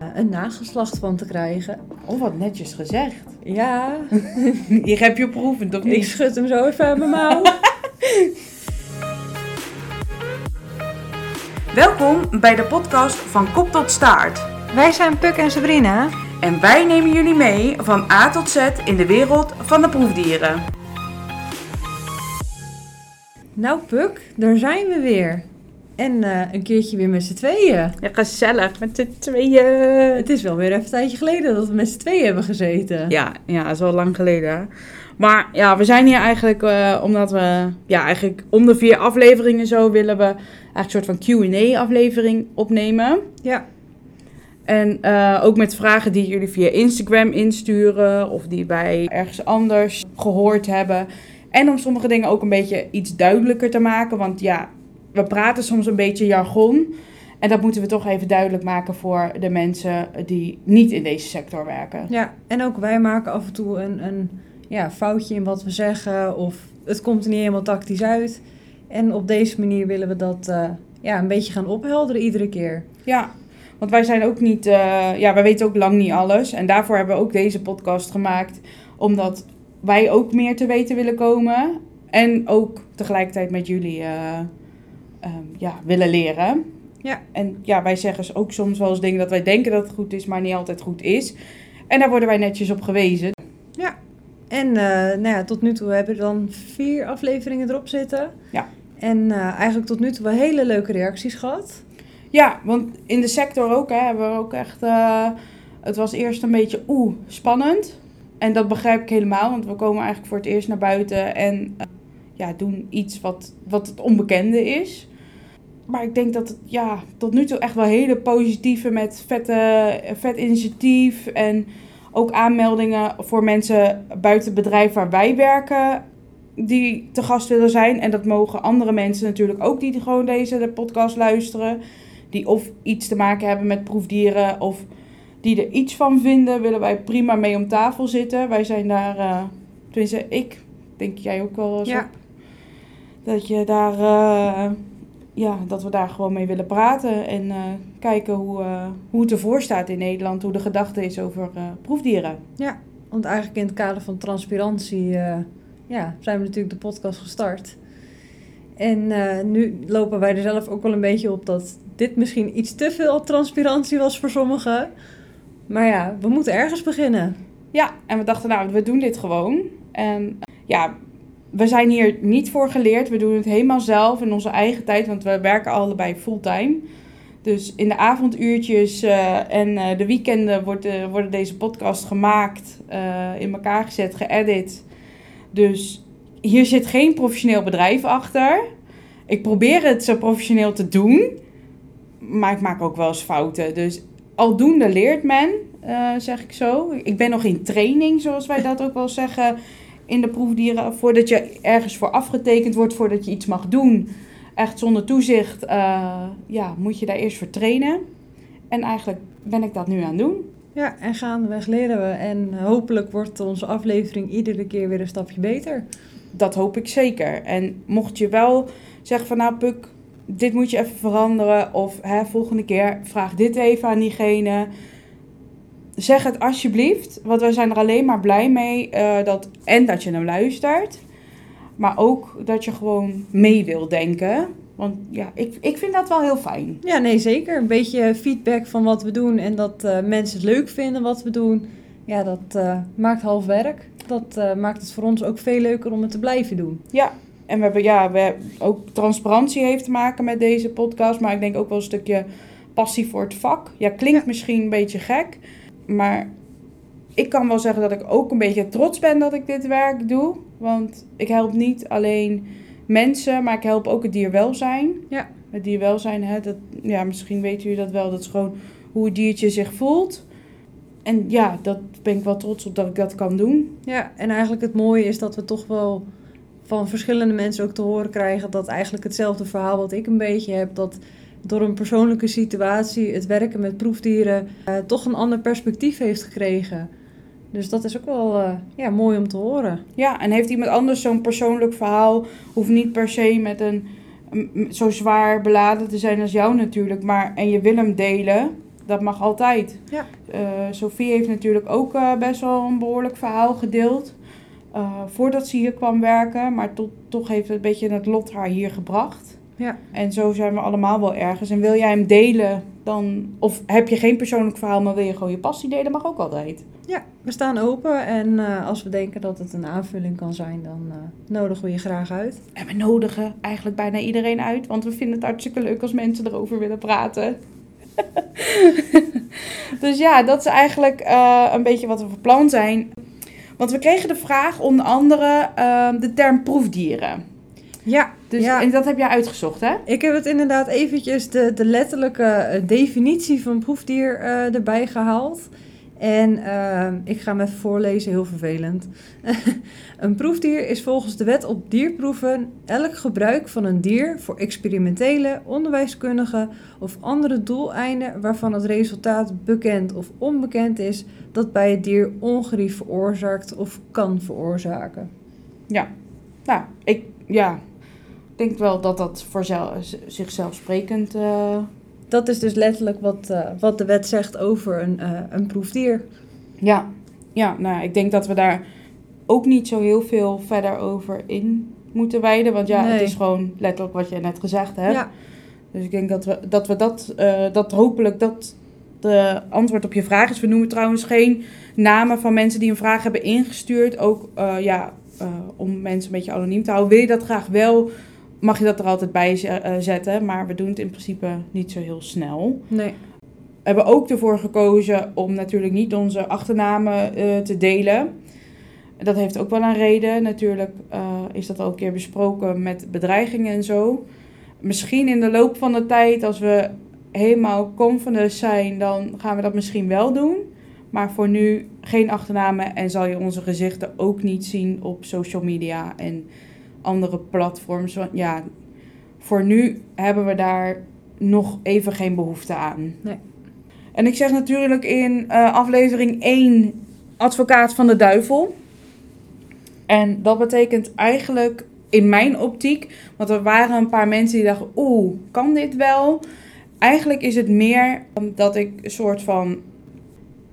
een nageslacht van te krijgen. Oh, wat netjes gezegd. Ja, Je hebt je proeven, toch ik niet? schud hem zo even uit mijn mouw. Welkom bij de podcast van Kop tot Staart. Wij zijn Puk en Sabrina. En wij nemen jullie mee van A tot Z in de wereld van de proefdieren. Nou Puk, daar zijn we weer. En eh, een keertje weer met z'n tweeën. Ja, gezellig met de tweeën. Het is wel weer even een tijdje geleden dat we met z'n tweeën hebben gezeten. Ja, ja, dat is wel lang geleden. Maar ja, we zijn hier eigenlijk eh, omdat we, ja, eigenlijk om de vier afleveringen zo willen we eigenlijk een soort van Q&A-aflevering opnemen. Ja. En eh, ook met vragen die jullie via Instagram insturen of die wij ergens anders gehoord hebben. En om sommige dingen ook een beetje iets duidelijker te maken. Want ja, we praten soms een beetje jargon. En dat moeten we toch even duidelijk maken voor de mensen die niet in deze sector werken. Ja, en ook wij maken af en toe een, een ja, foutje in wat we zeggen. Of het komt er niet helemaal tactisch uit. En op deze manier willen we dat eh, ja, een beetje gaan ophelderen iedere keer. Ja, want wij zijn ook niet, eh, ja, wij weten ook lang niet alles. En daarvoor hebben we ook deze podcast gemaakt. Omdat wij ook meer te weten willen komen. En ook tegelijkertijd met jullie eh, ehm, ja, willen leren. Ja. En ja, wij zeggen ook soms wel eens dingen dat wij denken dat het goed is, maar niet altijd goed is. En daar worden wij netjes op gewezen. En eh, nou ja, tot nu toe hebben we dan vier afleveringen erop zitten. Ja. En eh, eigenlijk tot nu toe wel hele leuke reacties gehad. Ja, want in de sector ook hè, hebben we ook echt. eh, het was eerst een beetje oeh, spannend. En dat begrijp ik helemaal, want we komen eigenlijk voor het eerst naar buiten en ja, doen iets wat, wat het onbekende is. Maar ik denk dat het ja, tot nu toe echt wel hele positieve met vette, vet initiatief en ook aanmeldingen voor mensen buiten het bedrijf waar wij werken die te gast willen zijn. En dat mogen andere mensen natuurlijk ook die gewoon deze de podcast luisteren. Die of iets te maken hebben met proefdieren of die er iets van vinden, willen wij prima mee om tafel zitten. Wij zijn daar, eh tenminste ik, denk jij ook wel eens Ja. op, dat je daar, eh, ja, dat we daar gewoon mee willen praten en eh, kijken hoe, eh, hoe het ervoor staat in Nederland, hoe de gedachte is over eh, proefdieren. Want eigenlijk in het kader van transparantie ja, zijn we natuurlijk de podcast gestart. En nu lopen wij er zelf ook wel een beetje op dat dit misschien iets te veel transparantie was voor sommigen. Maar ja, we moeten ergens beginnen. Ja, en we dachten, nou, we doen dit gewoon. En ja, we zijn hier niet voor geleerd. We doen het helemaal zelf in onze eigen tijd, want we werken allebei fulltime. Dus in de avonduurtjes eh, en eh, de weekenden wordt, eh, worden deze podcast gemaakt, in elkaar gezet, geëdit. Dus hier zit geen professioneel bedrijf achter. Ik probeer het zo professioneel te doen, maar ik maak ook wel eens fouten. Dus aldoende leert men, zeg ik zo. Ik ben nog in training, zoals wij dat ook wel zeggen, in de proefdieren. Voordat je ergens voor afgetekend wordt, voordat je iets mag doen, echt zonder toezicht, eh, ja, moet je daar eerst voor trainen. En eigenlijk ben ik dat nu aan het doen. Ja, en gaandeweg leren we. En hopelijk wordt onze aflevering iedere keer weer een stapje beter. Dat hoop ik zeker. En mocht je wel zeggen van nou Puk, dit moet je even veranderen. Of hè, volgende keer vraag dit even aan diegene. Zeg het alsjeblieft. Want wij zijn er alleen maar blij mee. eh, dat, en dat je hem luistert. Maar ook dat je gewoon mee wil denken. Want ja, ik, ik vind dat wel heel fijn. Ja, nee, zeker. Een beetje feedback van wat we doen en dat eh, mensen het leuk vinden wat we doen. Ja, dat eh, maakt half werk. Dat maakt het voor ons ook veel leuker om het te blijven doen. Ja, en we hebben, ja, we hebben ook transparantie heeft te maken met deze podcast. Maar ik denk ook wel een stukje passie voor het vak. Ja, klinkt Ja. misschien een beetje gek. Maar ik kan wel zeggen dat ik ook een beetje trots ben dat ik dit werk doe. Want ik help niet alleen mensen, maar ik help ook het dierwelzijn. Ja. Het dierwelzijn, hè, dat, ja, misschien weten jullie dat wel. Dat is gewoon hoe het diertje zich voelt. En ja, dat ben ik wel trots op dat ik dat kan doen. Ja, en eigenlijk het mooie is dat we toch wel van verschillende mensen ook te horen krijgen dat eigenlijk hetzelfde verhaal wat ik een beetje heb, dat door een persoonlijke situatie het werken met proefdieren eh, toch een ander perspectief heeft gekregen. Dus dat is ook wel eh, ja, mooi om te horen. Ja, en heeft iemand anders zo'n persoonlijk verhaal, hoeft niet per se met een, m- m- zo zwaar beladen te zijn als jou natuurlijk, maar en je wil hem delen, dat mag altijd. Ja. Eh, Sophie heeft natuurlijk ook best wel een behoorlijk verhaal gedeeld. voordat ze hier kwam werken. Maar tot, toch heeft het een beetje het lot haar hier gebracht. Ja. En zo zijn we allemaal wel ergens. En wil jij hem delen, dan... Of heb je geen persoonlijk verhaal, maar wil je gewoon je passie delen, mag ook altijd. Ja, we staan open en eh, als we denken dat het een aanvulling kan zijn, dan eh, nodigen we je graag uit. En we nodigen eigenlijk bijna iedereen uit. Want we vinden het hartstikke leuk als mensen erover willen praten. dus ja, dat is eigenlijk eh, een beetje wat we van plan zijn. Want we kregen de vraag onder andere de term proefdieren. Ja, Dus, ja. En dat heb jij uitgezocht, hè? Ik heb het inderdaad eventjes de, de letterlijke eh, definitie van proefdier eh, erbij gehaald. En eh, ik ga hem even voorlezen, heel vervelend. een proefdier is volgens de wet op dierproeven elk gebruik van een dier voor experimentele, onderwijskundige of andere doeleinden waarvan het resultaat bekend of onbekend is dat bij het dier ongerief veroorzaakt of kan veroorzaken. Nou, ik ja, denk wel dat dat voor zichzelf sprekend... eh, Dat is dus letterlijk wat, eh, wat de wet zegt over een, eh, een proefdier. Ja, ja nou, ik denk dat we daar ook niet zo heel veel verder over in moeten wijden. Want ja, het is gewoon letterlijk wat je net gezegd hebt. Ja, Dus ik denk dat we dat, we dat, dat hopelijk dat de antwoord op je vraag is. We noemen trouwens geen namen van mensen die een vraag hebben ingestuurd. Ook ja, om mensen een beetje anoniem te houden. Wil je dat graag wel, mag je dat er altijd bij eh, zetten. Maar we doen het in principe niet zo heel snel. nee. We hebben ook ervoor gekozen om natuurlijk niet onze achternamen eh, te delen. Dat heeft ook wel een reden. Natuurlijk eh, is dat al een keer besproken met bedreigingen en zo. Misschien in de loop van de tijd, als we helemaal confident zijn, dan gaan we dat misschien wel doen. Maar voor nu geen achternamen en zal je onze gezichten ook niet zien op social media en andere platforms. Want ja, voor nu hebben we daar nog even geen behoefte aan. Nee. En ik zeg natuurlijk in eh, aflevering 1 advocaat van de duivel. En dat betekent eigenlijk in mijn optiek, want er waren een paar mensen die dachten, oeh, kan dit wel? Eigenlijk is het meer dat ik een soort van,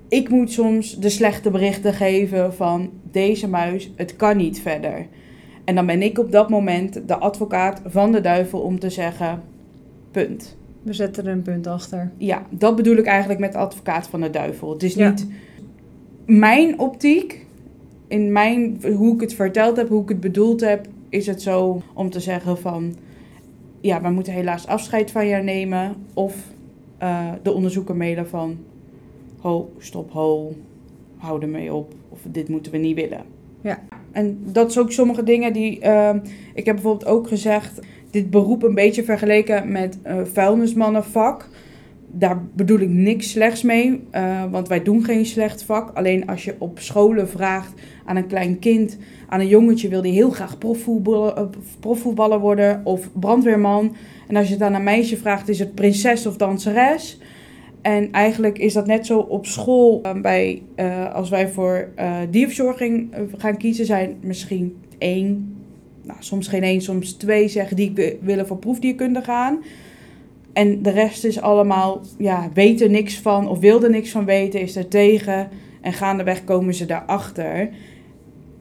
ik moet soms de slechte berichten geven van deze muis, het kan niet verder. En dan ben ik op dat moment de advocaat van de duivel om te zeggen, punt. We zetten er een punt achter. Ja, dat bedoel ik eigenlijk met de advocaat van de duivel. Het is Ja. niet mijn optiek, in mijn, hoe ik het verteld heb, hoe ik het bedoeld heb, is het zo om te zeggen van, ja, we moeten helaas afscheid van jou nemen. Of eh, de onderzoeker mailen van, ho, stop, ho, hou ermee op. Of dit moeten we niet willen. Ja. En dat is ook sommige dingen die, eh, ik heb bijvoorbeeld ook gezegd, dit beroep een beetje vergeleken met eh vuilnismannenvak. Daar bedoel ik niks slechts mee, eh, want wij doen geen slecht vak. Alleen als je op scholen vraagt aan een klein kind, aan een jongetje wil die heel graag profvoetballer, eh, profvoetballer worden of brandweerman. En als je het aan een meisje vraagt, is het prinses of danseres. En eigenlijk is dat net zo op school. eh, bij, eh, als wij voor eh, dierverzorging gaan kiezen, zijn misschien één, nou, soms geen één, soms twee zeggen die wi- willen voor proefdierkunde gaan. En de rest is allemaal, ja, weten niks van of wilde niks van weten, is er tegen. En gaandeweg komen ze daarachter.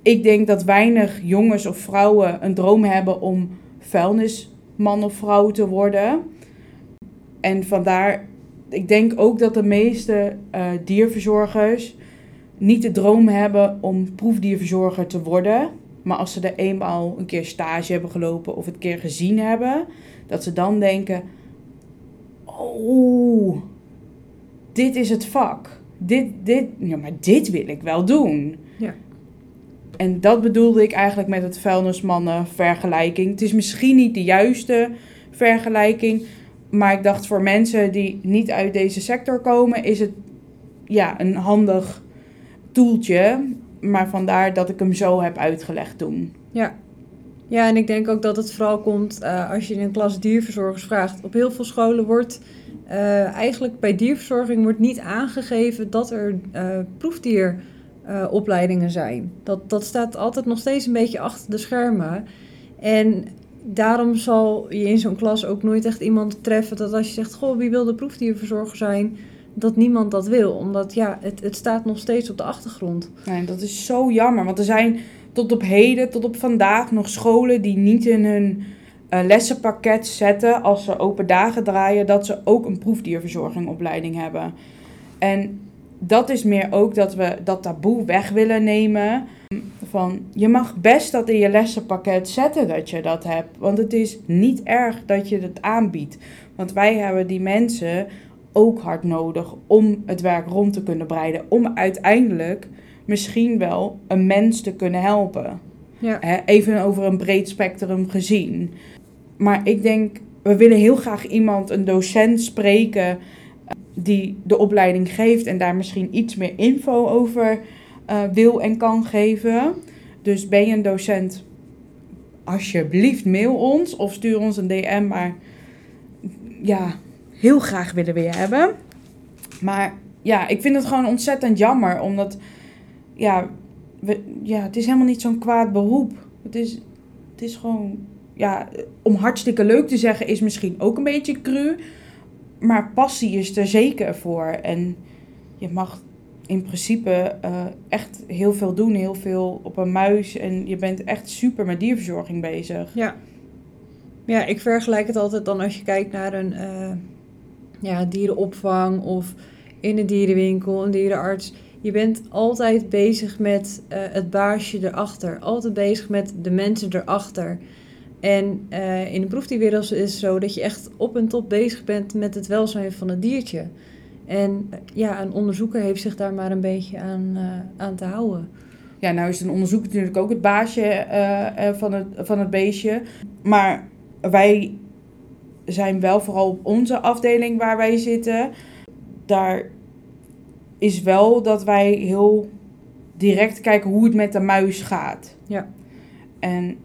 Ik denk dat weinig jongens of vrouwen een droom hebben om vuilnisman of vrouw te worden. En vandaar, ik denk ook dat de meeste eh, dierverzorgers niet de droom hebben om proefdierverzorger te worden. Maar als ze er eenmaal een keer stage hebben gelopen of het een keer gezien hebben, dat ze dan denken: Oh, dit is het vak. Dit, dit, ja, maar dit wil ik wel doen. Ja. En dat bedoelde ik eigenlijk met het vuilnismannen vergelijking. Het is misschien niet de juiste vergelijking, maar ik dacht voor mensen die niet uit deze sector komen, is het ja, een handig toeltje. Maar vandaar dat ik hem zo heb uitgelegd toen. Ja. Ja, en ik denk ook dat het vooral komt eh, als je in een klas dierverzorgers vraagt. Op heel veel scholen wordt eh, eigenlijk bij dierverzorging wordt niet aangegeven dat er eh proefdieropleidingen zijn. Dat, dat staat altijd nog steeds een beetje achter de schermen. En daarom zal je in zo'n klas ook nooit echt iemand treffen dat als je zegt, goh, wie wil de proefdierverzorger zijn? dat niemand dat wil. Omdat ja, het, het staat nog steeds op de achtergrond. Nee, dat is zo jammer. Want er zijn tot op heden, tot op vandaag nog scholen die niet in hun uh, lessenpakket zetten als ze open dagen draaien, dat ze ook een proefdierverzorgingopleiding hebben. En dat is meer ook dat we dat taboe weg willen nemen. Van je mag best dat in je lessenpakket zetten dat je dat hebt. Want het is niet erg dat je het aanbiedt. Want wij hebben die mensen ook hard nodig om het werk rond te kunnen breiden. Om uiteindelijk misschien wel een mens te kunnen helpen. Ja. even over een breed spectrum gezien. Maar ik denk, we willen heel graag iemand, een docent spreken die de opleiding geeft en daar misschien iets meer info over uh, wil en kan geven. Dus ben je een docent, alsjeblieft mail ons of stuur ons een DM. Maar ja, heel graag willen we je hebben. Maar ja, ik vind het gewoon ontzettend jammer, omdat ja, we, ja het is helemaal niet zo'n kwaad beroep. Het is, het is gewoon, ja, om hartstikke leuk te zeggen is misschien ook een beetje cru. Maar passie is er zeker voor. En je mag in principe uh, echt heel veel doen, heel veel op een muis. En je bent echt super met dierverzorging bezig. Ja, ja ik vergelijk het altijd dan als je kijkt naar een uh, ja, dierenopvang of in een dierenwinkel, een dierenarts. Je bent altijd bezig met uh, het baasje erachter. Altijd bezig met de mensen erachter. En in de proefdierwereld is het zo dat je echt op en top bezig bent met het welzijn van het diertje. En ja, een onderzoeker heeft zich daar maar een beetje aan, uh, aan te houden. Ja, nou is een onderzoeker natuurlijk ook het baasje uh, van, het, van het beestje. Maar wij zijn wel vooral op onze afdeling waar wij zitten. Daar is wel dat wij heel direct kijken hoe het met de muis gaat. Ja. En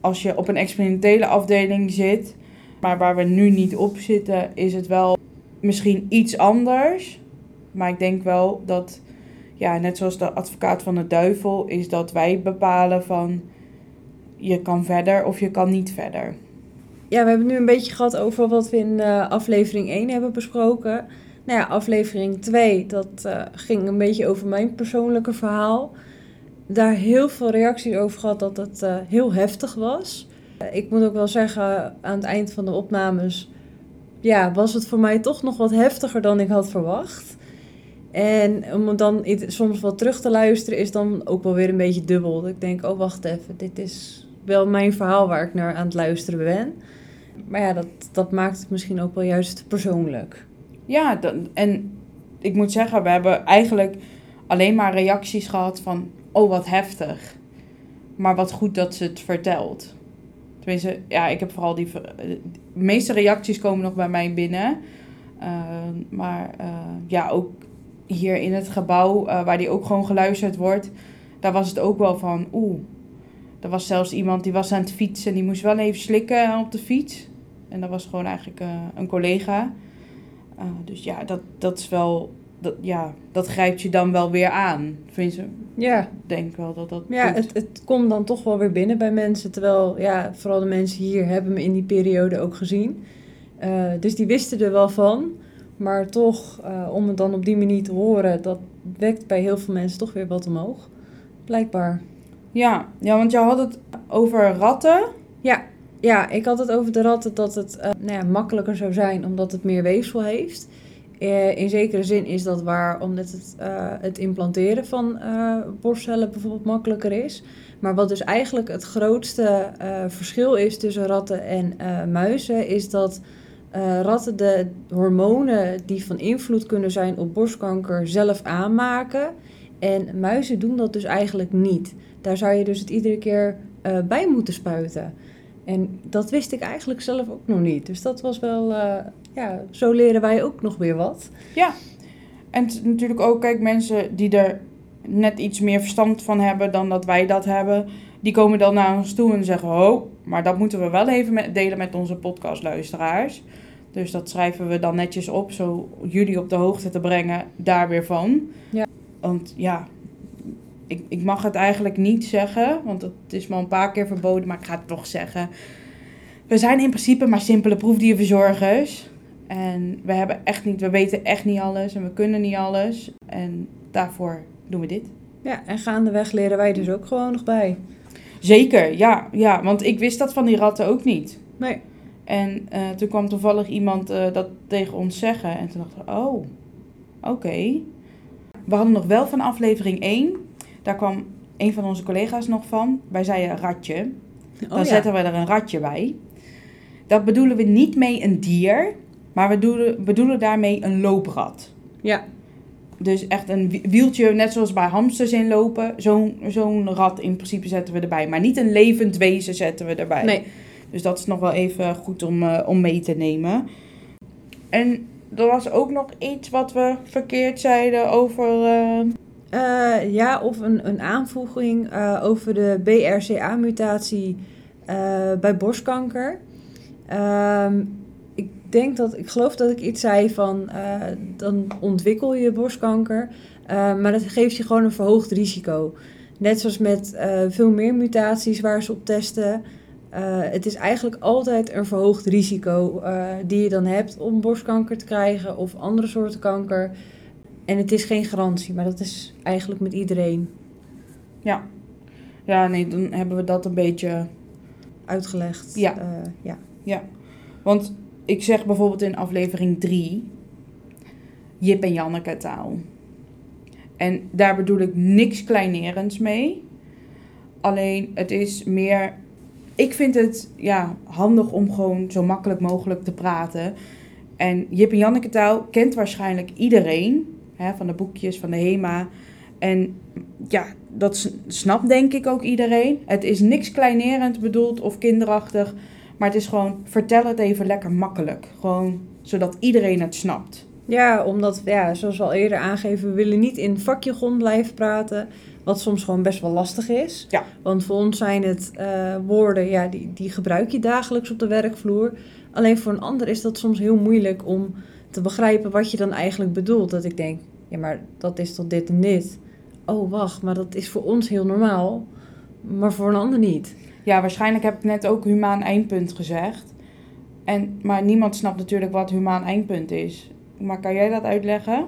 als je op een experimentele afdeling zit, maar waar we nu niet op zitten, is het wel misschien iets anders. Maar ik denk wel dat, ja, net zoals de advocaat van de duivel, is dat wij bepalen van je kan verder of je kan niet verder. Ja, we hebben nu een beetje gehad over wat we in uh, aflevering 1 hebben besproken. Nou ja, aflevering 2, dat uh, ging een beetje over mijn persoonlijke verhaal daar heel veel reacties over gehad dat het uh, heel heftig was. Ik moet ook wel zeggen, aan het eind van de opnames ja, was het voor mij toch nog wat heftiger dan ik had verwacht. En om dan soms wat terug te luisteren is dan ook wel weer een beetje dubbel. Ik denk, oh wacht even, dit is wel mijn verhaal waar ik naar aan het luisteren ben. Maar ja, dat, dat maakt het misschien ook wel juist persoonlijk. Ja, en ik moet zeggen, we hebben eigenlijk alleen maar reacties gehad van oh wat heftig. Maar wat goed dat ze het vertelt. Tenminste, ja, ik heb vooral die. De meeste reacties komen nog bij mij binnen. Uh, maar uh, ja, ook hier in het gebouw, uh, waar die ook gewoon geluisterd wordt, daar was het ook wel van, oeh. Er was zelfs iemand die was aan het fietsen en die moest wel even slikken op de fiets. En dat was gewoon eigenlijk een collega. dus ja, dat, dat is wel dat, ja, dat grijpt je dan wel weer aan. Vind je? Ja. Ik denk wel dat dat. Ja, het, het komt dan toch wel weer binnen bij mensen. Terwijl, ja, vooral de mensen hier hebben me in die periode ook gezien. Uh, dus die wisten er wel van. Maar toch, uh, om het dan op die manier te horen, dat wekt bij heel veel mensen toch weer wat omhoog. Blijkbaar. Ja, ja want jou had het over ratten. Ja, ja, ik had het over de ratten dat het uh, nou ja, makkelijker zou zijn omdat het meer weefsel heeft. Eh, in zekere zin is dat waar, omdat het, uh, het implanteren van uh, borstcellen bijvoorbeeld makkelijker is. Maar wat dus eigenlijk het grootste verschil is tussen ratten en muizen, is dat ratten de hormonen die van invloed kunnen zijn op borstkanker zelf aanmaken. En muizen doen dat dus eigenlijk niet. Daar zou je dus het iedere keer bij moeten spuiten. En dat wist ik eigenlijk zelf ook nog niet. Dus dat was wel, ja, zo leren wij ook nog weer wat. Ja, en natuurlijk ook, kijk, mensen die er net iets meer verstand van hebben dan dat wij dat hebben, die komen dan naar ons toe en zeggen: Oh, maar dat moeten we wel even met, delen met onze podcastluisteraars. Dus dat schrijven we dan netjes op, zo jullie op de hoogte te brengen daar weer van. Ja. Want ja, ik, ik mag het eigenlijk niet zeggen, want het is me een paar keer verboden, maar ik ga het toch zeggen. We zijn in principe maar simpele proefdierverzorgers. En we hebben echt niet, we weten echt niet alles en we kunnen niet alles. En daarvoor doen we dit. Ja, en gaandeweg leren wij dus ook gewoon nog bij. Zeker, ja, ja. Want ik wist dat van die ratten ook niet. Nee. En eh, toen kwam toevallig iemand eh, dat tegen ons zeggen. En toen dachten we, oh, oké. We hadden nog wel van aflevering 1. Daar kwam een van onze collega's nog van. Wij zeiden ratje. Dan Oh, ja. zetten we er een ratje bij. Dat bedoelen we niet mee een dier. Maar we bedoelen, bedoelen daarmee een looprat. Ja, Dus echt een wi- wieltje, net zoals bij hamsters inlopen. Zo'n zo'n rat in principe zetten we erbij. Maar niet een levend wezen zetten we erbij. nee. Dus dat is nog wel even goed om, eh, om mee te nemen. En er was ook nog iets wat we verkeerd zeiden over. eh, Eh, ja, of een, een aanvoeging eh, over de BRCA-mutatie eh, bij borstkanker. Ehm, denk dat, ik geloof dat ik iets zei van, eh, dan ontwikkel je borstkanker, eh, maar dat geeft je gewoon een verhoogd risico. Net zoals met eh, veel meer mutaties waar ze op testen. Het is eigenlijk altijd een verhoogd risico die je dan hebt om borstkanker te krijgen of andere soorten kanker. En het is geen garantie, maar dat is eigenlijk met iedereen ja. ja, nee, dan hebben we dat een beetje. uitgelegd. Ja. Eh, ja. Want ik zeg bijvoorbeeld in aflevering 3. Jip en Janneke taal. En daar bedoel ik niks kleinerends mee. Alleen het is meer. Ik vind het ja, handig om gewoon zo makkelijk mogelijk te praten. En Jip en Janneke taal kent waarschijnlijk iedereen. Hè, van de boekjes, van de HEMA. En ja, dat snapt denk ik ook iedereen. Het is niks kleinerend bedoeld of kinderachtig. Maar het is gewoon, vertel het even lekker makkelijk. Gewoon zodat iedereen het snapt. Ja, omdat, ja, zoals we al eerder aangeven, we willen niet in vakjargon blijven praten. Wat soms gewoon best wel lastig is. Ja. Want voor ons zijn het eh, woorden, ja, die, die gebruik je dagelijks op de werkvloer. Alleen voor een ander is dat soms heel moeilijk om te begrijpen wat je dan eigenlijk bedoelt. Dat ik denk, ja, maar dat is toch dit en dit. Oh, wacht, maar dat is voor ons heel normaal. Maar voor een ander niet. Ja, waarschijnlijk heb ik net ook humaan eindpunt gezegd. En, maar niemand snapt natuurlijk wat humaan eindpunt is. Maar kan jij dat uitleggen?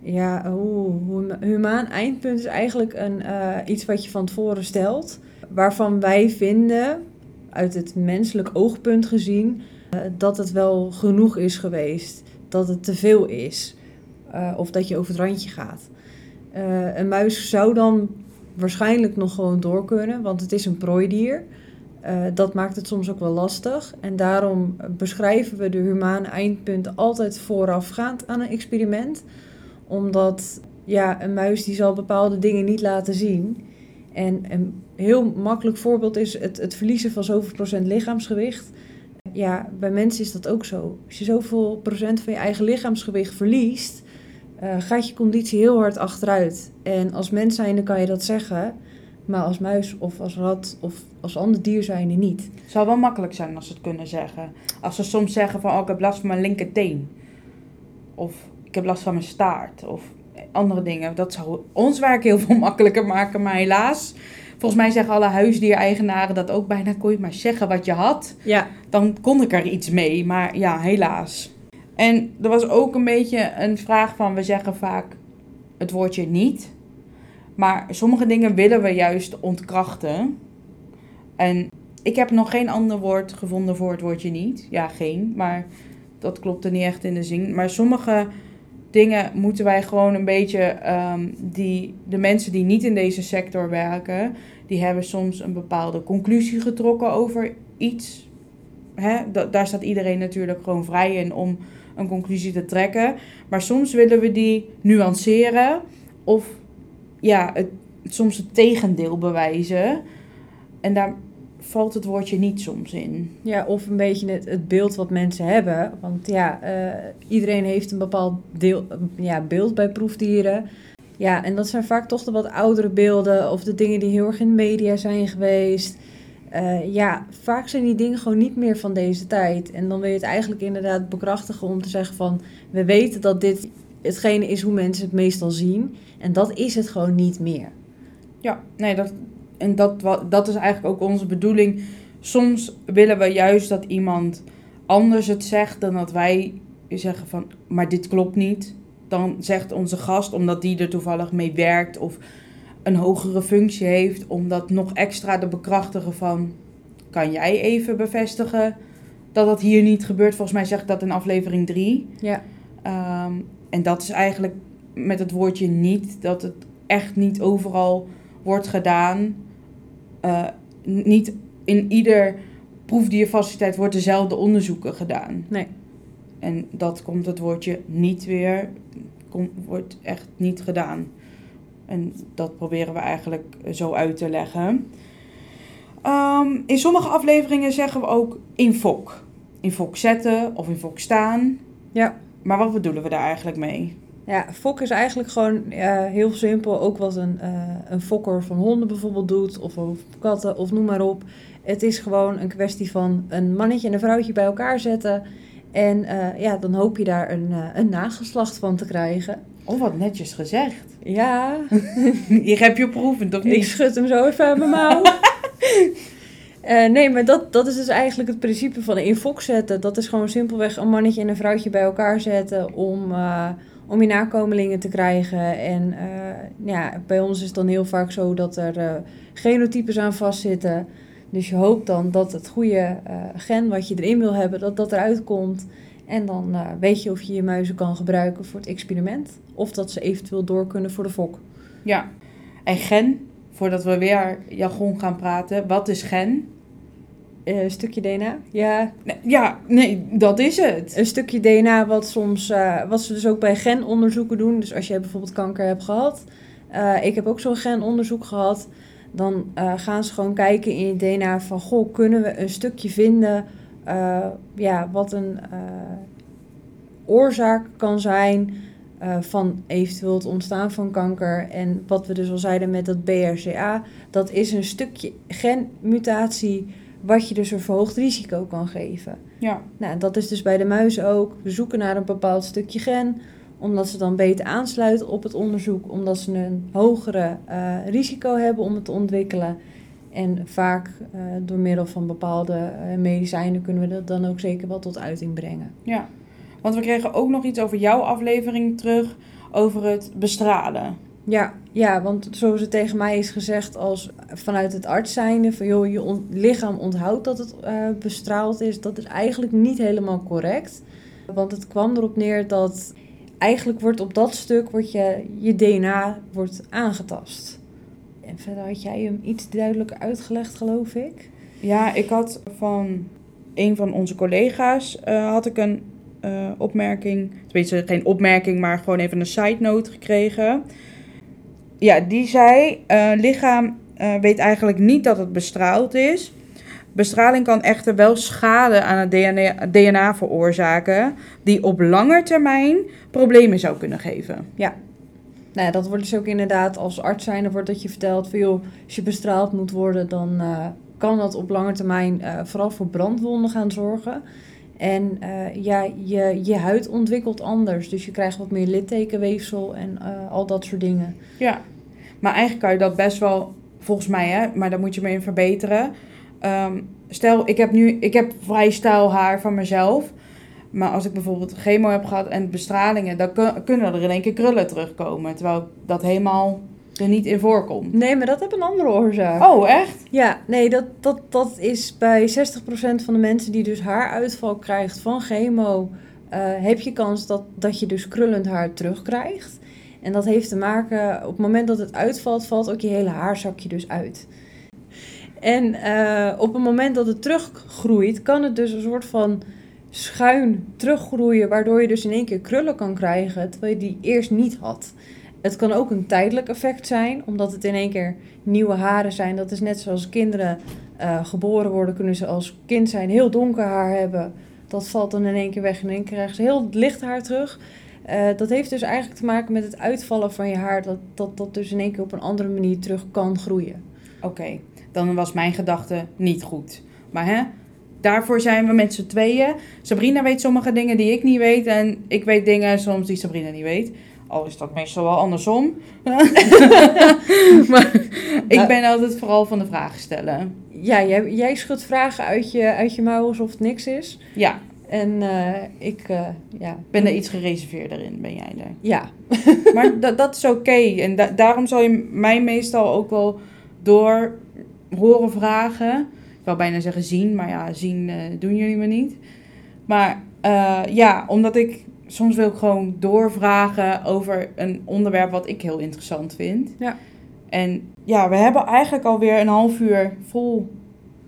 Ja, huma- humaan eindpunt is eigenlijk een, eh, iets wat je van tevoren stelt. Waarvan wij vinden, uit het menselijk oogpunt gezien, eh, dat het wel genoeg is geweest. Dat het te veel is. Eh, of dat je over het randje gaat. Een muis zou dan waarschijnlijk nog gewoon door kunnen, want het is een prooidier. Eh, dat maakt het soms ook wel lastig. En daarom beschrijven we de humane eindpunten altijd voorafgaand aan een experiment omdat ja, een muis die zal bepaalde dingen niet laten zien. En een heel makkelijk voorbeeld is het, het verliezen van zoveel procent lichaamsgewicht. Ja, bij mensen is dat ook zo. Als je zoveel procent van je eigen lichaamsgewicht verliest, eh, gaat je conditie heel hard achteruit. En als mens zijnde kan je dat zeggen, maar als muis of als rat of als ander dier zijnde niet. Het zou wel makkelijk zijn als ze het kunnen zeggen. Als ze soms zeggen van, oh, ik heb last van mijn linkerteen. Of ik heb last van mijn staart. Of andere dingen. Dat zou ons werk heel veel makkelijker maken. Maar helaas, volgens mij zeggen alle huisdiereigenaren dat ook bijna. Kon je maar zeggen wat je had. Ja, dan kon ik er iets mee. Maar ja, helaas. En er was ook een beetje een vraag van, we zeggen vaak het woordje niet. Maar sommige dingen willen we juist ontkrachten. En ik heb nog geen ander woord gevonden voor het woordje niet. Ja, geen, maar dat klopte niet echt in de zin. Maar sommige dingen moeten wij gewoon een beetje, ehm, die, de mensen die niet in deze sector werken, die hebben soms een bepaalde conclusie getrokken over iets. Hè? Da- daar staat iedereen natuurlijk gewoon vrij in om een conclusie te trekken. Maar soms willen we die nuanceren of ja, het, soms het tegendeel bewijzen. En daar valt het woordje niet soms in. Ja, of een beetje het, het beeld wat mensen hebben. Want ja, eh, iedereen heeft een bepaald deel, ja, beeld bij proefdieren. Ja, en dat zijn vaak toch de wat oudere beelden of de dingen die heel erg in de media zijn geweest. Eh, ja, vaak zijn die dingen gewoon niet meer van deze tijd. En dan wil je het eigenlijk inderdaad bekrachtigen om te zeggen van... we weten dat dit hetgene is hoe mensen het meestal zien. En dat is het gewoon niet meer. Ja, nee, dat, en dat, dat is eigenlijk ook onze bedoeling. Soms willen we juist dat iemand anders het zegt dan dat wij zeggen van, maar dit klopt niet. Dan zegt onze gast, omdat die er toevallig mee werkt of een hogere functie heeft, om dat nog extra te bekrachtigen van, kan jij even bevestigen dat dat hier niet gebeurt? Volgens mij zegt dat in aflevering 3. Ja. Ehm, en dat is eigenlijk met het woordje niet, dat het echt niet overal wordt gedaan. Eh, niet in ieder proefdierfaciliteit wordt dezelfde onderzoeken gedaan. Nee. En dat komt het woordje niet weer, komt, wordt echt niet gedaan. En dat proberen we eigenlijk zo uit te leggen. Ehm, in sommige afleveringen zeggen we ook in fok. In fok zetten of in fok staan. Ja. Maar wat bedoelen we daar eigenlijk mee? Ja, fok is eigenlijk gewoon eh, heel simpel. Ook wat een, eh, een fokker van honden bijvoorbeeld doet, of, of katten, of noem maar op. Het is gewoon een kwestie van een mannetje en een vrouwtje bij elkaar zetten. En eh, ja, dan hoop je daar een, een nageslacht van te krijgen. Oh, wat netjes gezegd. Ja. je hebt je proevend, of niet? Ik schud hem zo even uit mijn mouw. nee, maar dat, dat is dus eigenlijk het principe van in fok zetten. Dat is gewoon simpelweg een mannetje en een vrouwtje bij elkaar zetten om om je nakomelingen te krijgen. En uh, ja, bij ons is het dan heel vaak zo dat er genotypes aan vastzitten. Dus je hoopt dan dat het goede gen wat je erin wil hebben, dat dat eruit komt. En dan weet je of je je muizen kan gebruiken voor het experiment. Of dat ze eventueel door kunnen voor de fok. Ja, en gen, voordat we weer jargon gaan praten, wat is gen? Eh, een stukje DNA, ja. Ja, nee, dat is het. Een stukje DNA wat soms, uh, wat ze dus ook bij genonderzoeken doen. Dus als jij bijvoorbeeld kanker hebt gehad, ik heb ook zo'n genonderzoek gehad, dan gaan ze gewoon kijken in je DNA van, goh, kunnen we een stukje vinden, ja, wat een oorzaak kan zijn van eventueel het ontstaan van kanker. En wat we dus al zeiden met dat BRCA, dat is een stukje genmutatie wat je dus een verhoogd risico kan geven. Ja. Nou, dat is dus bij de muizen ook. We zoeken naar een bepaald stukje gen, omdat ze dan beter aansluiten op het onderzoek, omdat ze een hogere risico hebben om het te ontwikkelen. En vaak uh, door middel van bepaalde uh, medicijnen kunnen we dat dan ook zeker wel tot uiting brengen. Ja, want we kregen ook nog iets over jouw aflevering terug over het bestralen. Ja, ja, want zoals het tegen mij is gezegd als vanuit het arts zijnde, van joh, je lichaam onthoudt dat het uh, bestraald is, dat is eigenlijk niet helemaal correct. Want het kwam erop neer dat eigenlijk wordt op dat stuk wordt je, je DNA wordt aangetast. Verder had jij hem iets duidelijker uitgelegd, geloof ik. Ja, ik had van een van onze collega's uh, had ik een uh, opmerking, tenminste geen opmerking, maar gewoon even een side note gekregen ja, die zei: uh, lichaam weet eigenlijk niet dat het bestraald is. Bestraling kan echter wel schade aan het DNA, DNA veroorzaken, die op lange termijn problemen zou kunnen geven. Ja, nou dat wordt dus ook inderdaad als arts zijn, dan wordt dat je verteld van joh, als je bestraald moet worden, dan uh, kan dat op lange termijn uh, vooral voor brandwonden gaan zorgen. En uh, ja, je, je huid ontwikkelt anders. Dus je krijgt wat meer littekenweefsel en al dat soort dingen. Ja, maar eigenlijk kan je dat best wel, volgens mij, hè, maar daar moet je mee verbeteren. Um, stel, ik heb nu ik heb vrij stijl haar van mezelf. Maar als ik bijvoorbeeld chemo heb gehad en bestralingen, dan kunnen er in één keer krullen terugkomen. Terwijl dat helemaal er niet in voorkomt. Nee, maar dat heeft een andere oorzaak. Oh, echt? Ja, nee, dat, dat, dat is bij 60% van de mensen die dus haaruitval krijgt van chemo, uh, heb je kans dat, dat je dus krullend haar terugkrijgt. En dat heeft te maken, op het moment dat het uitvalt, valt ook je hele haarzakje dus uit. En uh, op het moment dat het teruggroeit, kan het dus een soort van schuin teruggroeien, waardoor je dus in één keer krullen kan krijgen, terwijl je die eerst niet had. Het kan ook een tijdelijk effect zijn, omdat het in één keer nieuwe haren zijn. Dat is net zoals kinderen uh, geboren worden, kunnen ze als kind zijn heel donker haar hebben. Dat valt dan in één keer weg en in één keer krijgen ze heel licht haar terug. Uh, dat heeft dus eigenlijk te maken met het uitvallen van je haar, dat dat, dat dus in één keer op een andere manier terug kan groeien. Oké, dan was mijn gedachte niet goed. Maar hè, daarvoor zijn we met z'n tweeën. Sabrina weet sommige dingen die ik niet weet en ik weet dingen soms die Sabrina niet weet. Al is dat meestal wel andersom. maar ik ben altijd vooral van de vragen stellen. Ja, jij, jij schudt vragen uit je, uit je mouw alsof het niks is. Ja. En eh, ik, eh, ja. Ben er iets gereserveerder in, ben jij daar? Ja. Maar dat, dat is oké. En da- daarom zal je mij meestal ook wel door horen vragen. Wil bijna zeggen zien, maar ja, zien eh, doen jullie me niet. Maar eh, ja, omdat ik soms wil ik gewoon doorvragen over een onderwerp wat ik heel interessant vind. Ja. En ja, we hebben eigenlijk alweer een half uur vol.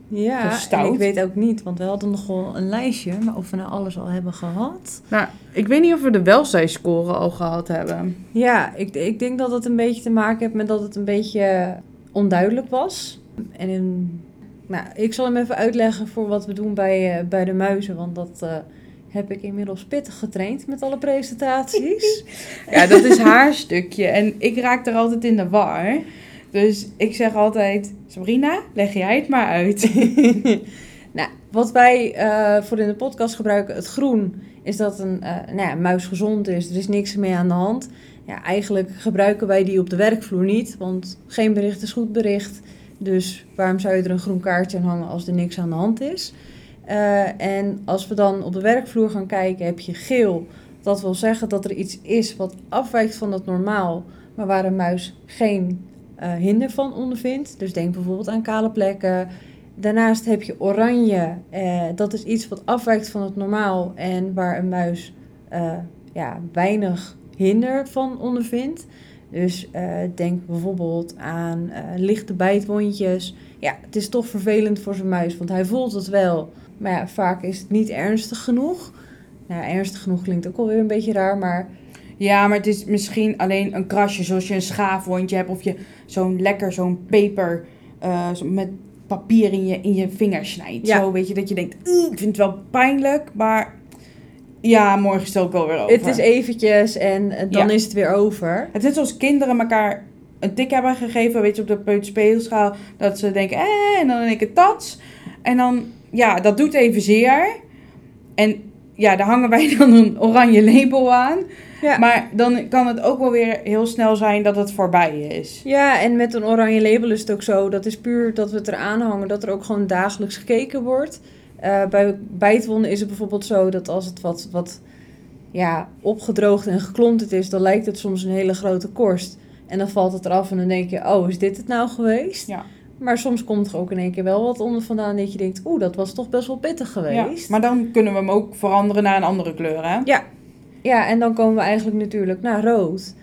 Ja, ik weet ook niet, want we hadden nog wel een lijstje, maar of we nou alles al hebben gehad. Nou, ik weet niet of we de welzijnscore al gehad hebben. Ja, ik, ik denk dat het een beetje te maken heeft met dat het een beetje onduidelijk was. En in, nou, ik zal hem even uitleggen voor wat we doen bij, eh, bij de muizen, want dat eh, heb ik inmiddels pittig getraind met alle presentaties. Ja, dat is haar stukje. En ik raak er altijd in de war. Dus ik zeg altijd, Sabrina, leg jij het maar uit. nou, wat wij eh, voor in de podcast gebruiken, het groen, is dat een, eh, nou ja, muis gezond is. Er is niks mee aan de hand. Ja, eigenlijk gebruiken wij die op de werkvloer niet, want geen bericht is goed bericht. Dus waarom zou je er een groen kaartje aan hangen als er niks aan de hand is? Eh, en als we dan op de werkvloer gaan kijken, heb je geel. Dat wil zeggen dat er iets is wat afwijkt van het normaal, maar waar een muis geen eh, hinder van ondervindt. Dus denk bijvoorbeeld aan kale plekken. Daarnaast heb je oranje. eh, dat is iets wat afwijkt van het normaal en waar een muis ja, weinig hinder van ondervindt. Dus eh, denk bijvoorbeeld aan eh, lichte bijtwondjes. Ja, het is toch vervelend voor zijn muis, want hij voelt het wel. Maar ja, vaak is het niet ernstig genoeg. Nou, ernstig genoeg klinkt ook alweer een beetje raar, maar Ja, maar het is misschien alleen een krasje zoals je een schaafwondje hebt. Of je zo'n lekker zo'n peper eh, met papier in je, in je vinger snijdt. Ja. Zo weet je dat je denkt, "Oeh, ik vind het wel pijnlijk, maar ja, morgen is het ook wel weer over. het is eventjes en eh, dan Ja. is het weer over. Het is zoals kinderen elkaar een tik hebben gegeven, weet je, op de peuterspeelschaal. Dat ze denken, eh, en dan denk ik tats. En dan, ja, dat doet even zeer. En ja, daar hangen wij dan een oranje label aan. Ja. Maar dan kan het ook wel weer heel snel zijn dat het voorbij is. Ja, en met een oranje label is het ook zo. Dat is puur dat we het eraan hangen, dat er ook gewoon dagelijks gekeken wordt. Eh, bij bijtwonden is het bijvoorbeeld zo dat als het wat, wat ja, opgedroogd en geklonterd is, dan lijkt het soms een hele grote korst. En dan valt het eraf en dan denk je, oh, is dit het nou geweest? Ja. Maar soms komt er ook in één keer wel wat onder vandaan dat je denkt, oeh, dat was toch best wel pittig Ja, geweest. maar dan kunnen we hem ook veranderen naar een andere kleur, hè? Ja, en dan komen we eigenlijk natuurlijk naar rood.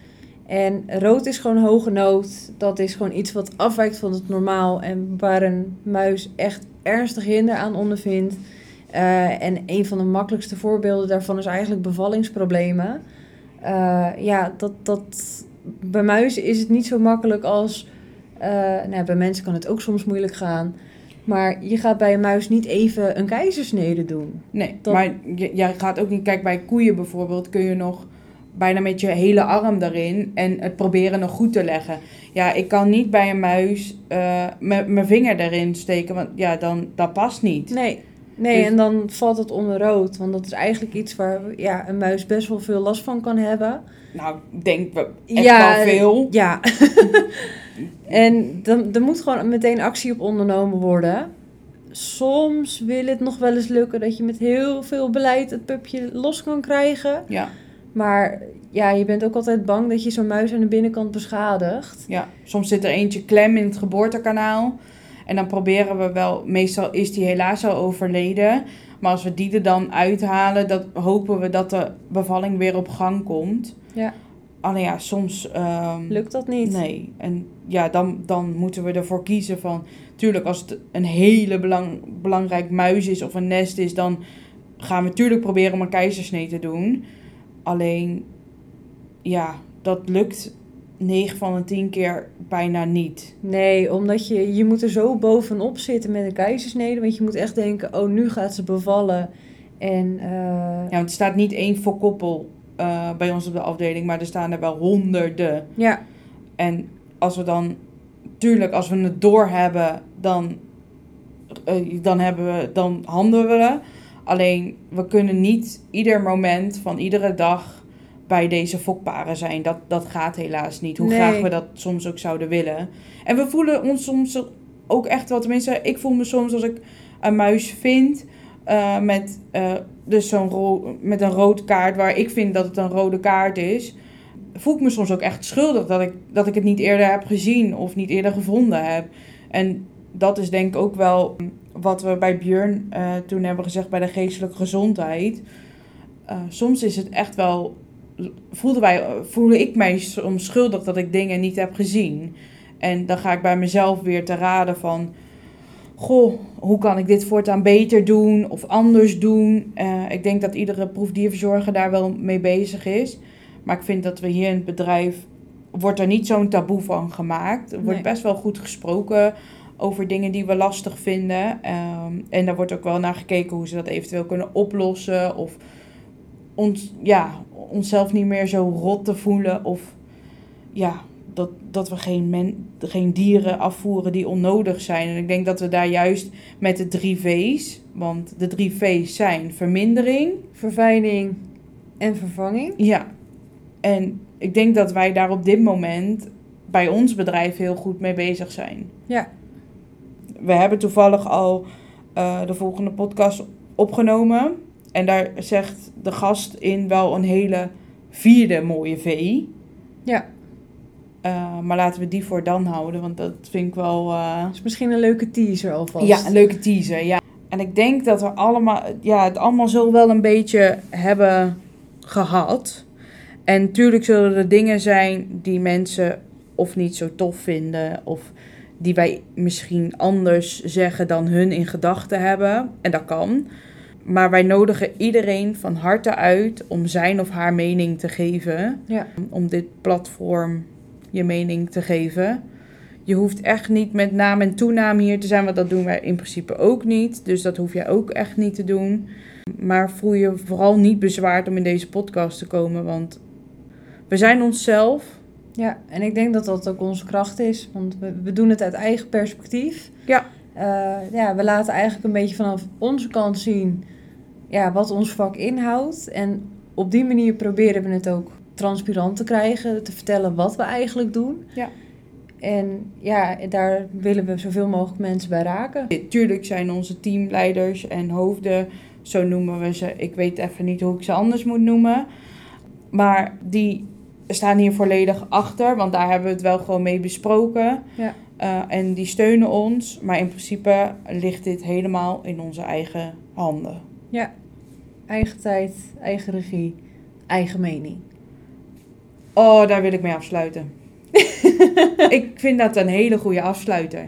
En rood is gewoon hoge nood. Dat is gewoon iets wat afwijkt van het normaal. En waar een muis echt ernstig hinder aan ondervindt. Eh, en een van de makkelijkste voorbeelden daarvan is eigenlijk bevallingsproblemen. Eh, ja, dat, dat, bij muizen is het niet zo makkelijk als... eh, nou, bij mensen kan het ook soms moeilijk gaan. Maar je gaat bij een muis niet even een keizersnede doen. Nee, Dat- maar je- jij gaat ook niet... Kijk, bij koeien bijvoorbeeld kun je nog bijna met je hele arm erin en het proberen nog goed te leggen. Ja, ik kan niet bij een muis met mijn vinger erin steken, want ja, dan, dat past niet. Nee, nee Dus- en dan valt het onder rood. Want dat is eigenlijk iets waar ja, een muis best wel veel last van kan hebben. Nou, ik denk we echt Ja, wel veel. Ja. en dan, er moet gewoon meteen actie op ondernomen worden. Soms wil het nog wel eens lukken dat je met heel veel beleid het pupje los kan krijgen. Ja, Maar ja, je bent ook altijd bang dat je zo'n muis aan de binnenkant beschadigt. ja, soms zit er eentje klem in het geboortekanaal. En dan proberen we wel, meestal is die helaas al overleden. Maar als we die er dan uithalen, dan hopen we dat de bevalling weer op gang komt. Ja. Alleen ja, soms... ehm, Lukt dat niet? Nee, en ja, dan, dan moeten we ervoor kiezen van... Tuurlijk, als het een hele belang, belangrijk muis is of een nest is... dan gaan we natuurlijk proberen om een keizersnee te doen. Alleen, ja, dat lukt 9 van de 10 keer bijna niet. Nee, omdat je, je moet er zo bovenop zitten met een keizersnede. Want je moet echt denken, oh, nu gaat ze bevallen. En eh, Ja, want er staat niet één voor koppel eh, bij ons op de afdeling... maar er staan er wel honderden. ja, En als we dan, tuurlijk, als we het doorhebben, dan, eh, dan, hebben we, dan handelen we. Alleen, we kunnen niet ieder moment van iedere dag bij deze fokparen zijn. Dat, dat gaat helaas niet, hoe Nee. graag we dat soms ook zouden willen. En we voelen ons soms ook echt wel, tenminste, ik voel me soms als ik een muis vind eh, met, eh, dus zo'n ro- met een rood kaart waar ik vind dat het een rode kaart is, voel ik me soms ook echt schuldig dat ik, dat ik het niet eerder heb gezien of niet eerder gevonden heb. En dat is denk ik ook wel wat we bij Björn eh, toen hebben gezegd bij de geestelijke gezondheid. Eh, soms is het echt wel, voelde, wij, voelde ik mij soms schuldig dat ik dingen niet heb gezien. En dan ga ik bij mezelf weer te raden van, goh, hoe kan ik dit voortaan beter doen of anders doen? Eh, ik denk dat iedere proefdierverzorger daar wel mee bezig is. Maar ik vind dat we hier in het bedrijf, wordt er niet zo'n taboe van gemaakt. Er wordt Nee. best wel goed gesproken over dingen die we lastig vinden. Ehm, en daar wordt ook wel naar gekeken hoe ze dat eventueel kunnen oplossen. Of ons, ja, onszelf niet meer zo rot te voelen. Of ja, dat, dat we geen, men, geen dieren afvoeren die onnodig zijn. En ik denk dat we daar juist met de drie V's, want de drie V's zijn vermindering. Verfijning en vervanging. Ja, en ik denk dat wij daar op dit moment bij ons bedrijf heel goed mee bezig zijn. Ja. We hebben toevallig al eh, de volgende podcast opgenomen. En daar zegt de gast in wel een hele vierde mooie V. Ja. Eh, maar laten we die voor dan houden, want dat vind ik wel... Dat is misschien een leuke teaser alvast. ja, een leuke teaser, ja. En ik denk dat we allemaal, ja, het allemaal zo wel een beetje hebben gehad. En natuurlijk zullen er dingen zijn die mensen of niet zo tof vinden, of die wij misschien anders zeggen dan hun in gedachten hebben. En dat kan. Maar wij nodigen iedereen van harte uit om zijn of haar mening te geven. Ja. Om dit platform je mening te geven. Je hoeft echt niet met naam en toenaam hier te zijn, want dat doen wij in principe ook niet. Dus dat hoef jij ook echt niet te doen. Maar voel je vooral niet bezwaard om in deze podcast te komen, want we zijn onszelf. Ja, en ik denk dat dat ook onze kracht is. Want we, we doen het uit eigen perspectief. Ja. Eh, ja, we laten eigenlijk een beetje vanaf onze kant zien ja, wat ons vak inhoudt. En op die manier proberen we het ook transparant te krijgen. Te vertellen wat we eigenlijk doen. Ja. En ja, daar willen we zoveel mogelijk mensen bij raken. Tuurlijk zijn onze teamleiders en hoofden, zo noemen we ze. Ik weet even niet hoe ik ze anders moet noemen. Maar die staan hier volledig achter, want daar hebben we het wel gewoon mee besproken. Ja. Eh, en die steunen ons, maar in principe ligt dit helemaal in onze eigen handen. Eigen tijd, eigen regie, eigen mening. Oh, daar wil ik mee afsluiten. ik vind dat een hele goede afsluiter.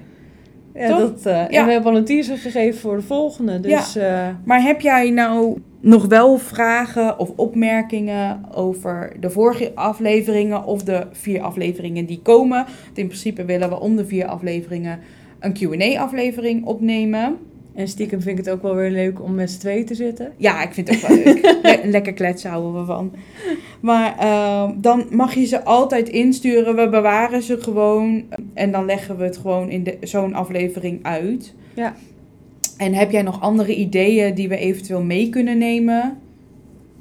Ja, Toch? dat, eh, Ja. En we hebben al een teaser gegeven voor de volgende. Dus eh, Maar heb jij nou nog wel vragen of opmerkingen over de vorige afleveringen of de vier afleveringen die komen? Want in principe willen we om de vier afleveringen een Q&A-aflevering opnemen. En stiekem vind ik het ook wel weer leuk om met z'n tweeën te zitten. Ja, ik vind het ook wel leuk. Le- lekker kletsen houden we van. Maar ehm, dan mag je ze altijd insturen. We bewaren ze gewoon. En dan leggen we het gewoon in zo'n aflevering uit. Ja. En heb jij nog andere ideeën die we eventueel mee kunnen nemen?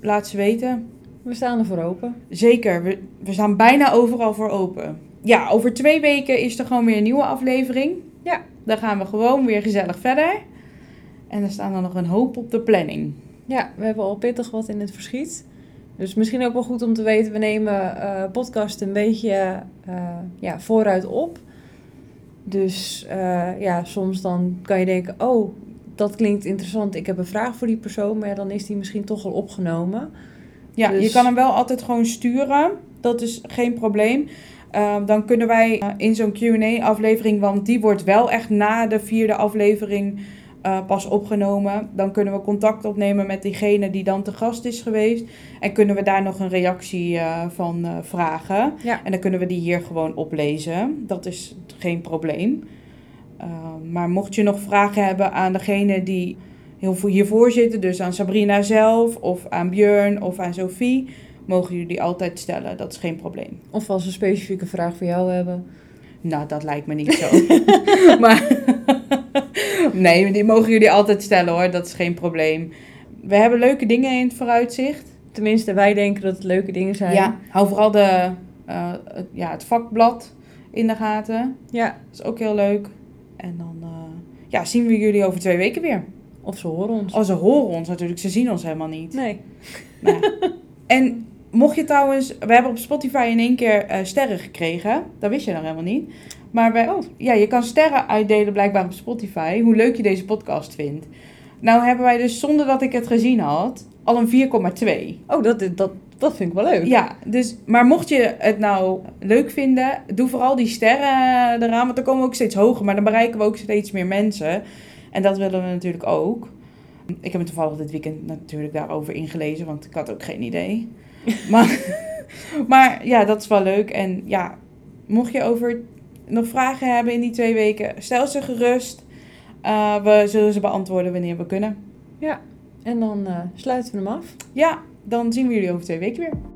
Laat ze weten. We staan ervoor open. Zeker, we, we staan bijna overal voor open. Ja, over twee weken is er gewoon weer een nieuwe aflevering. Ja. Dan gaan we gewoon weer gezellig verder. En er staan er nog een hoop op de planning. Ja, we hebben al pittig wat in het verschiet. Dus misschien ook wel goed om te weten, we nemen eh podcast een beetje eh, ja, vooruit op. Dus eh, ja, soms dan kan je denken, oh, dat klinkt interessant. Ik heb een vraag voor die persoon, maar ja, dan is die misschien toch al opgenomen. Ja, je Dus- kan hem wel altijd gewoon sturen. Dat is geen probleem. Uh, dan kunnen wij uh, in zo'n Q&A-aflevering, want die wordt wel echt na de vierde aflevering uh, pas opgenomen. Dan kunnen we contact opnemen met diegene die dan te gast is geweest. En kunnen we daar nog een reactie uh, van uh, vragen. Ja. En dan kunnen we die hier gewoon oplezen. Dat is geen probleem. Maar mocht je nog vragen hebben aan degene die hiervoor zitten, dus aan Sabrina zelf, of aan Björn of aan Sophie, mogen jullie die altijd stellen. Dat is geen probleem. Of als we een specifieke vraag voor jou hebben. Nou, dat lijkt me niet zo. maar nee, die mogen jullie altijd stellen hoor. Dat is geen probleem. We hebben leuke dingen in het vooruitzicht. Tenminste, wij denken dat het leuke dingen zijn. Ja, hou vooral de, uh, het, ja, het vakblad in de gaten. Ja. Dat is ook heel leuk. En dan uh, ja, zien we jullie over twee weken weer. Of ze horen ons. Oh, ze horen ons natuurlijk, ze zien ons helemaal niet. Nee. Nou. En mocht je trouwens, we hebben op Spotify in één keer eh, sterren gekregen. Dat wist je nog helemaal niet. Maar we, Oh. ja, je kan sterren uitdelen blijkbaar op Spotify, hoe leuk je deze podcast vindt. Nou hebben wij dus, zonder dat ik het gezien had, al een 4,2. Oh, dat, dat, dat vind ik wel leuk. Ja, dus, maar mocht je het nou leuk vinden, doe vooral die sterren eraan, want dan komen we ook steeds hoger, maar dan bereiken we ook steeds meer mensen. En dat willen we natuurlijk ook. Ik heb me toevallig dit weekend natuurlijk daarover ingelezen, want ik had ook geen idee. maar, maar ja, dat is wel leuk. En ja, mocht je over nog vragen hebben in die twee weken, stel ze gerust. Eh, we zullen ze beantwoorden wanneer we kunnen. En dan eh, sluiten we hem af. Ja, dan zien we jullie over twee weken weer.